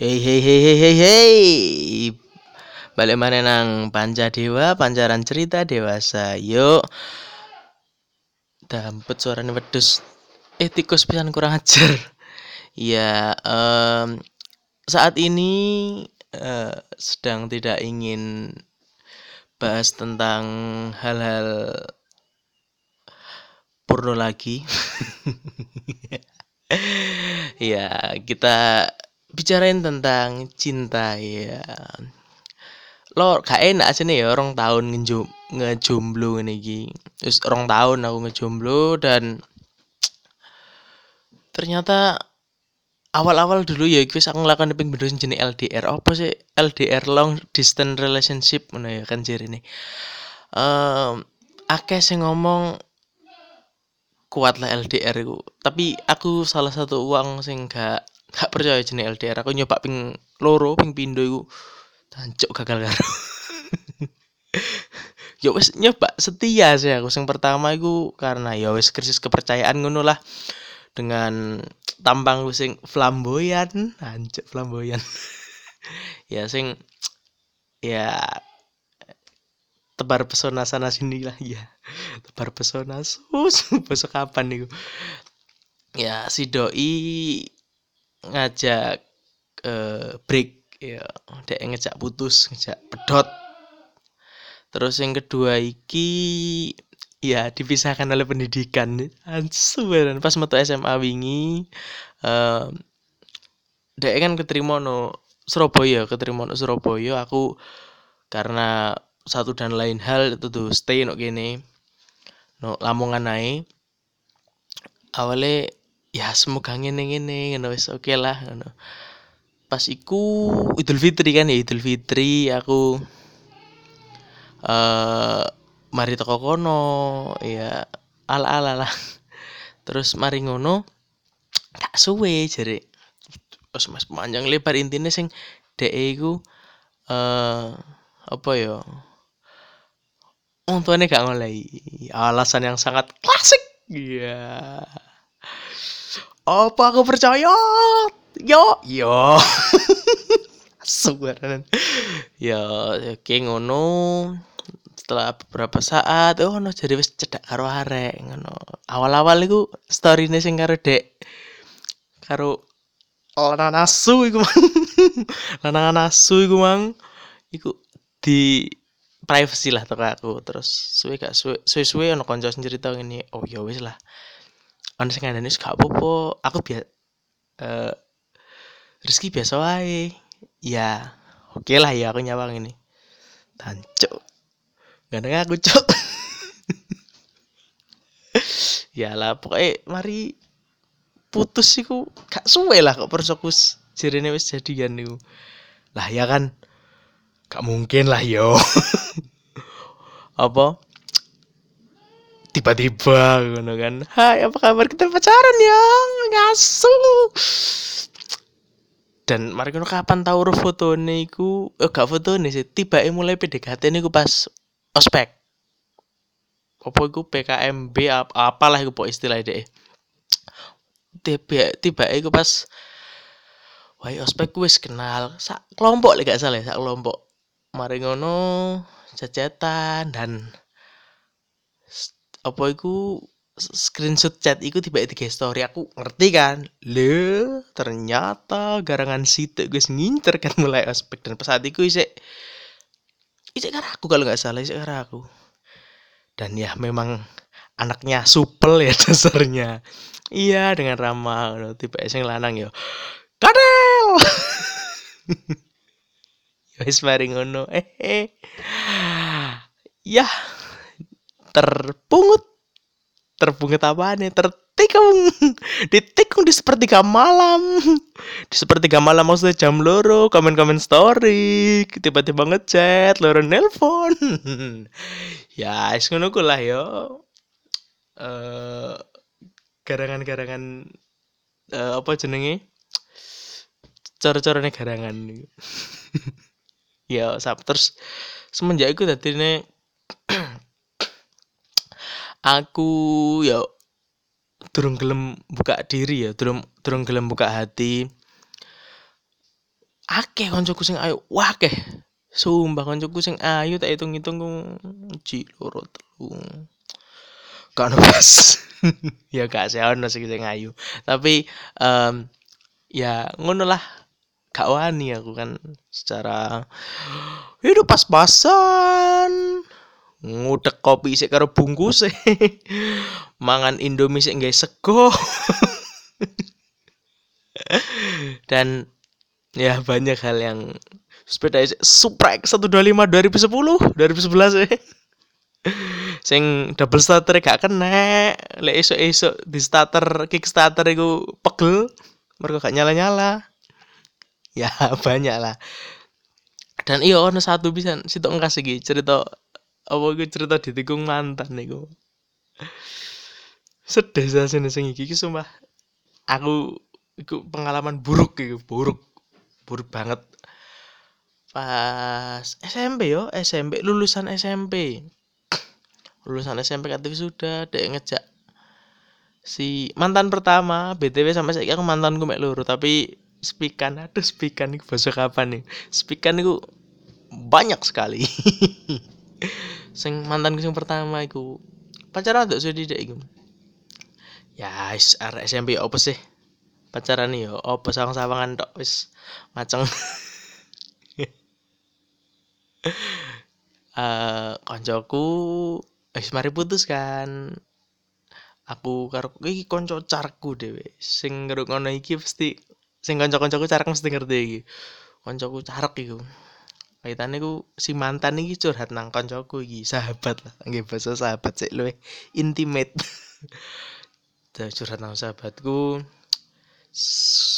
Hei hei hei hei hei hei. Balik mana nang Panca Dewa, pancaran cerita dewasa. Yuk. Dampet suaranya wedus. Eh tikus pisan kurang ajar. Ya, um, saat ini uh, sedang tidak ingin bahas tentang hal-hal porno lagi. ya, kita bicarain tentang cinta ya. Lo gak enak aja nih ya orang tahun ngejum ngejomblo ini. Terus orang tahun aku ngejomblo dan ternyata awal-awal dulu ya wis aku nglakoni ping bener jenis LDR. Apa sih LDR long distance relationship mana ya kan jadi ini. Um, akeh sing ngomong kuat lah LDR itu. Tapi aku salah satu uang sing gak gak percaya jenis LDR. Aku nyoba ping loro ping pindo iku tancuk gagal karo. ya wis nyoba setia sih aku. Sing pertama iku karena ya wis krisis kepercayaan ngono lah dengan tampang sing flamboyan, anjir flamboyan. ya sing ya tebar pesona sana sini lah ya tebar pesona sus besok kapan nih ya si doi ngajak uh, break ya. Dek ngejak putus ngejak pedot. Terus yang kedua iki ya dipisahkan oleh pendidikan. Ansuran pas metu SMA wingi um, dek kan keterima no Surabaya keterima no Surabaya. Aku karena satu dan lain hal itu tuh stay no gini no lamongan naik awalnya ya semoga ngene ngene ngono wis oke okay lah ngono pas iku Idul Fitri kan ya Idul Fitri aku uh, mari toko kono ya ala ala lah terus mari ngono gak suwe jare terus mas panjang lebar intinya sing dek iku uh, apa ya tuane gak ngolehi. Alasan yang sangat klasik. Iya. Apa aku percaya? Yo, yo. Subaran. ya, oke ngono. Setelah beberapa saat, oh no jadi wis cedak karo arek ngono. Awal-awal iku storyne sing karo Dek. Karo lanang asu iku mang. lanang asu iku mang. Iku di privacy lah toko aku terus suwe gak suwe suwe suwe ono konco cerita ini oh ya wis lah ono sing ngandani gak apa-apa. Aku biasa uh, rezeki biasa wae. Ya oke okay lah ya aku nyawang ini tancuk. Gandeng aku cok ya lah pokoknya mari putus sih ku gak suwe lah kok persokus jirine wis jadian niku. Lah ya kan gak mungkin lah yo. Apa tiba-tiba ngono kan. Hai apa kabar? Kita pacaran ya. Ngasu dan mari ngono kapan tahu ro fotone iku? Eh gak fotone sih. Tiba mulai PDKT niku pas ospek. Apa iku? PKMB ap apalah iku po istilah deh tiba tiba iku pas Wah, ospek wis kenal. Sak kelompok lek gak salah sak kelompok. Mari ngono cecetan dan apa iku screenshot chat iku tiba tiba story. Aku ngerti kan? Le ternyata garangan situ guys ngincer kan mulai aspek dan pas saat itu isek isek karena aku kalau nggak salah isek karena aku. Dan ya memang anaknya supel ya dasarnya. Iya dengan ramah tiba iseng lanang yo kadel! Wis mari ngono. Eh, eh. ya terpungut. Terpungut apa nih? Tertikung. Ditikung di sepertiga malam. Di sepertiga malam maksudnya jam loro komen komen story. Tiba-tiba ngechat loro nelpon. Ya es ngono lah yo. Uh, garangan-garangan uh, apa jenenge? Cara-carane garangan. Ya sap terus semenjak itu tadi nih aku ya turun gelem buka diri ya turun turun gelem buka hati. Akeh koncoku sing ayu wah akeh. Sumpah koncoku sing ayu tak hitung-hitung ji loro telu. Gak pas ya gak sih ono sing sing ayu. Tapi um, ya ngono lah. Gak wani aku kan secara itu pas-pasan ngudek kopi sih karo bungkus mangan indomie sih nggak sego. Dan ya banyak hal yang sepeda Supra X 125 2010 2011 ya sing double starter gak kena. Lek esuk-esuk di starter kickstarter iku pegel mereka gak nyala-nyala. Ya banyak lah. Dan iya ono satu bisa situ ngasih gitu cerita apa gue cerita ditikung mantan niku? Sedih sih sing iki. Sumpah aku itu pengalaman buruk gitu buruk buruk banget. Pas SMP yo SMP lulusan SMP lulusan SMP aktif sudah dek ngejak si mantan pertama. Btw sampai saya aku mantanku mek luru tapi spikan aduh spikan itu bahasa kapan nih? Spikan itu banyak sekali sing mantan sing pertama iku. Pacaran tuh sudah tidak iku. Ya is SMP apa sih? Pacaran yo apa sawang-sawangan tok wis maceng. Uh, koncoku wis mari putus kan. Aku karo iki konco carku dhewe. Sing ngrungokno iki pasti sing kanca-kancaku carek mesti ngerti iki. Kancaku carek iku kaitane ku si mantan iki curhat nang kancaku iki sahabat lah. Nggih basa sahabat sik luwe intimate. Curhat nang sahabatku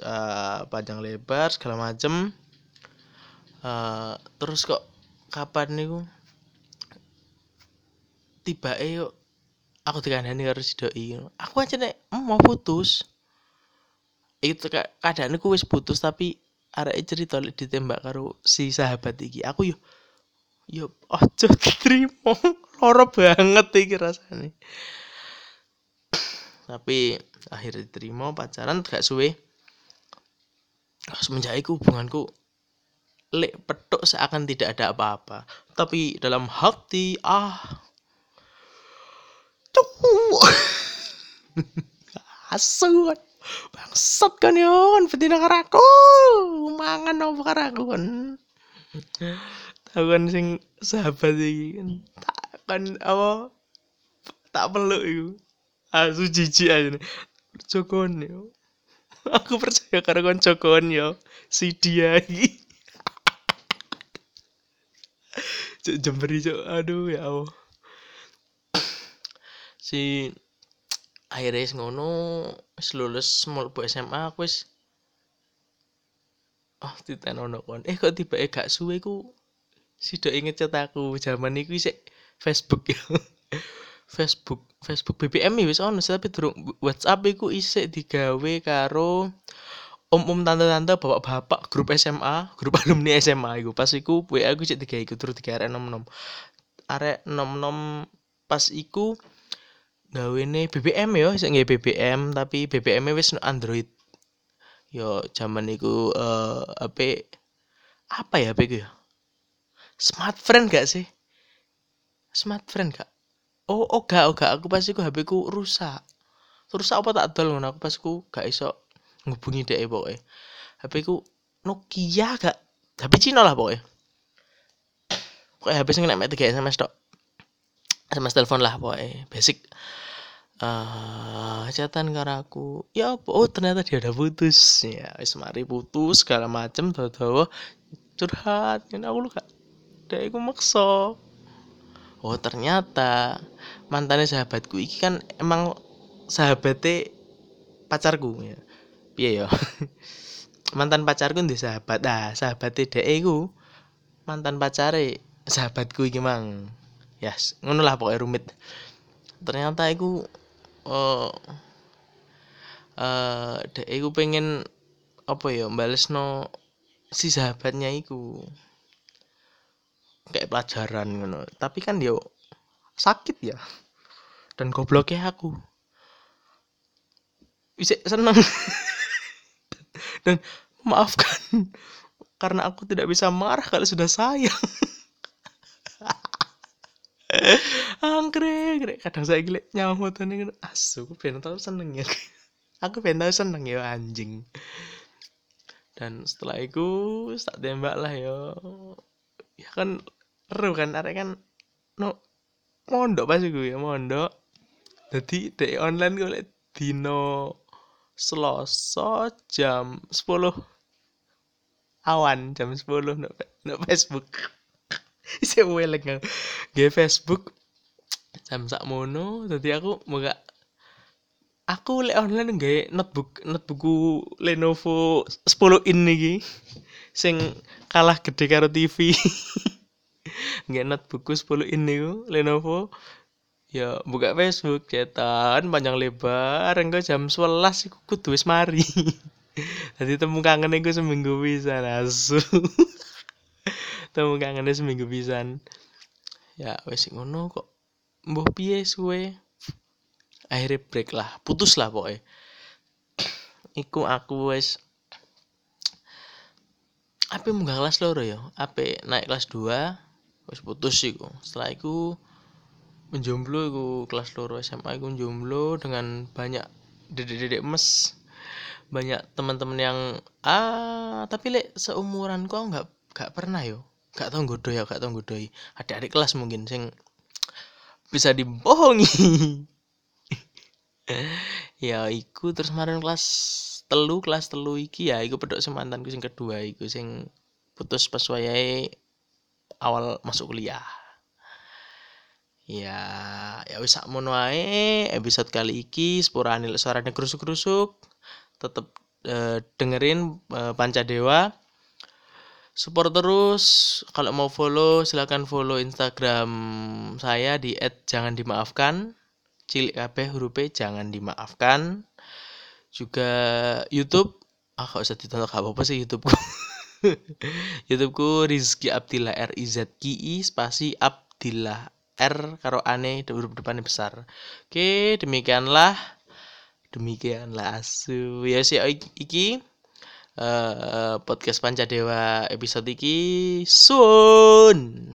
uh, panjang lebar segala macem. Uh, terus kok kapan niku? Tiba eh yuk aku dikandani karo si doi. Aku aja nek mau putus. Itu keadaan aku wis putus tapi arek cerita ditembak karo si sahabat iki aku yo yo ojo terima loro banget iki rasane. Tapi akhirnya diterima pacaran gak suwe. Semenjak itu hubunganku lek petuk seakan tidak ada apa-apa. Tapi dalam hati ah asuhan bangsat kan yon betina karaku mangan apa kan tahu kan sing sahabat iki kan tak kan apa? Tak peluk iku. Asu jijik aja nih. Cokon yo aku percaya karena kon cokon yo si dia iki. Jemberi cok aduh ya Allah. Si akhirnya ngono wis lulus mlebu SMA aku wis oh ditenono kon. Eh kok tiba eh gak suwe ku? Si doi ngechat aku zaman iku isik Facebook ya. Facebook Facebook BBM wis ono tapi durung WhatsApp iku isik digawe karo om-om tante-tante bapak-bapak grup SMA grup alumni SMA iku. Pas iku WA aku cek digawe iku terus digawe arek nom-nom. Arek nom-nom pas iku gawene BBM yo sing BBM tapi BBM wis Android. Yo zaman iku uh, apa apa ya HP ya? Smart friend gak sih? Smart friend gak? Oh oh gak oh gak. Aku pas iku HP ku rusak. Rusak apa tak adol ngono? Aku pas ku gak iso ngubungi dhek pokoke. HP ku Nokia gak? HP Cina lah pokoknya pokoknya HP sing nek 3 SMS tok. SMS telepon lah pokoknya basic uh, chatan karo aku. Ya apa? Oh ternyata dia udah putus. Ya wis mari putus segala macem dawa curhat. Kan aku lu kak dia aku makso oh ternyata mantannya sahabatku iki kan emang sahabatnya pacarku ya. Piye ya? Mantan pacarku ndi sahabat. Ah sahabatnya dhek iku mantan pacare sahabatku iki mang. Yes, ngono lah pokoknya rumit. Ternyata iku uh, uh, dek iku pengen apa ya no si sahabatnya iku. Kayak pelajaran ngono. Tapi kan dia sakit ya. Dan gobloknya aku. Bisa seneng. Dan maafkan karena aku tidak bisa marah kalau sudah sayang anggrek kadang saya gile nyawa foto nih asu aku pengen tahu seneng ya. Aku pengen tahu seneng ya anjing. Dan setelah itu tak tembak lah yo ya kan seru kan arek kan no mondok pas gue ya mondok. Jadi di online gue liat dino Selasa jam 10 awan jam 10 no, no Facebook. Isi welek nggak G Facebook jam sak mono jadi aku muka aku lek online nggak notebook notebookku Lenovo 10 in nih sing kalah gede karo TV nggak notebookku 10 in nih Lenovo. Ya buka Facebook cetan panjang lebar enggak jam 11 iku kudu wis mari. Jadi temu kangen iku seminggu bisa asu. Temu kangen seminggu pisan. Ya wis ngono kok mbah piye suwe? Akhirnya break lah putus lah pokoknya. Iku aku wis apa munggah kelas loro ya? Apa naik kelas 2 wis putus iku. Setelah iku menjomblo iku kelas loro SMA iku jomblo dengan banyak dedek-dedek mes banyak teman-teman yang ah tapi lek seumuran kok nggak nggak pernah yo. Nggak tau godo ya nggak tau godoi adik-adik kelas mungkin sing bisa dibohongi. Ya iku terus kemarin kelas telu kelas telu iki ya iku pedok semantanku sing kedua iku sing putus pas wayahe awal masuk kuliah. Ya ya wis sakmono ae episode kali iki sepurane suarane krusuk-krusuk tetep uh, dengerin uh, Pancadewa support terus. Kalau mau follow silahkan follow Instagram saya di @jangan_dimaafkan cilik kabeh huruf jangan dimaafkan. Juga YouTube. Ah gak usah ditonton? Apa apa sih YouTubeku. YouTubeku Rizky Abdillah R I Z K I spasi Abdillah. R karo ane huruf depannya besar. Oke, demikianlah. Demikianlah asu. Ya sih iki uh, podcast Pancadewa episode iki sun.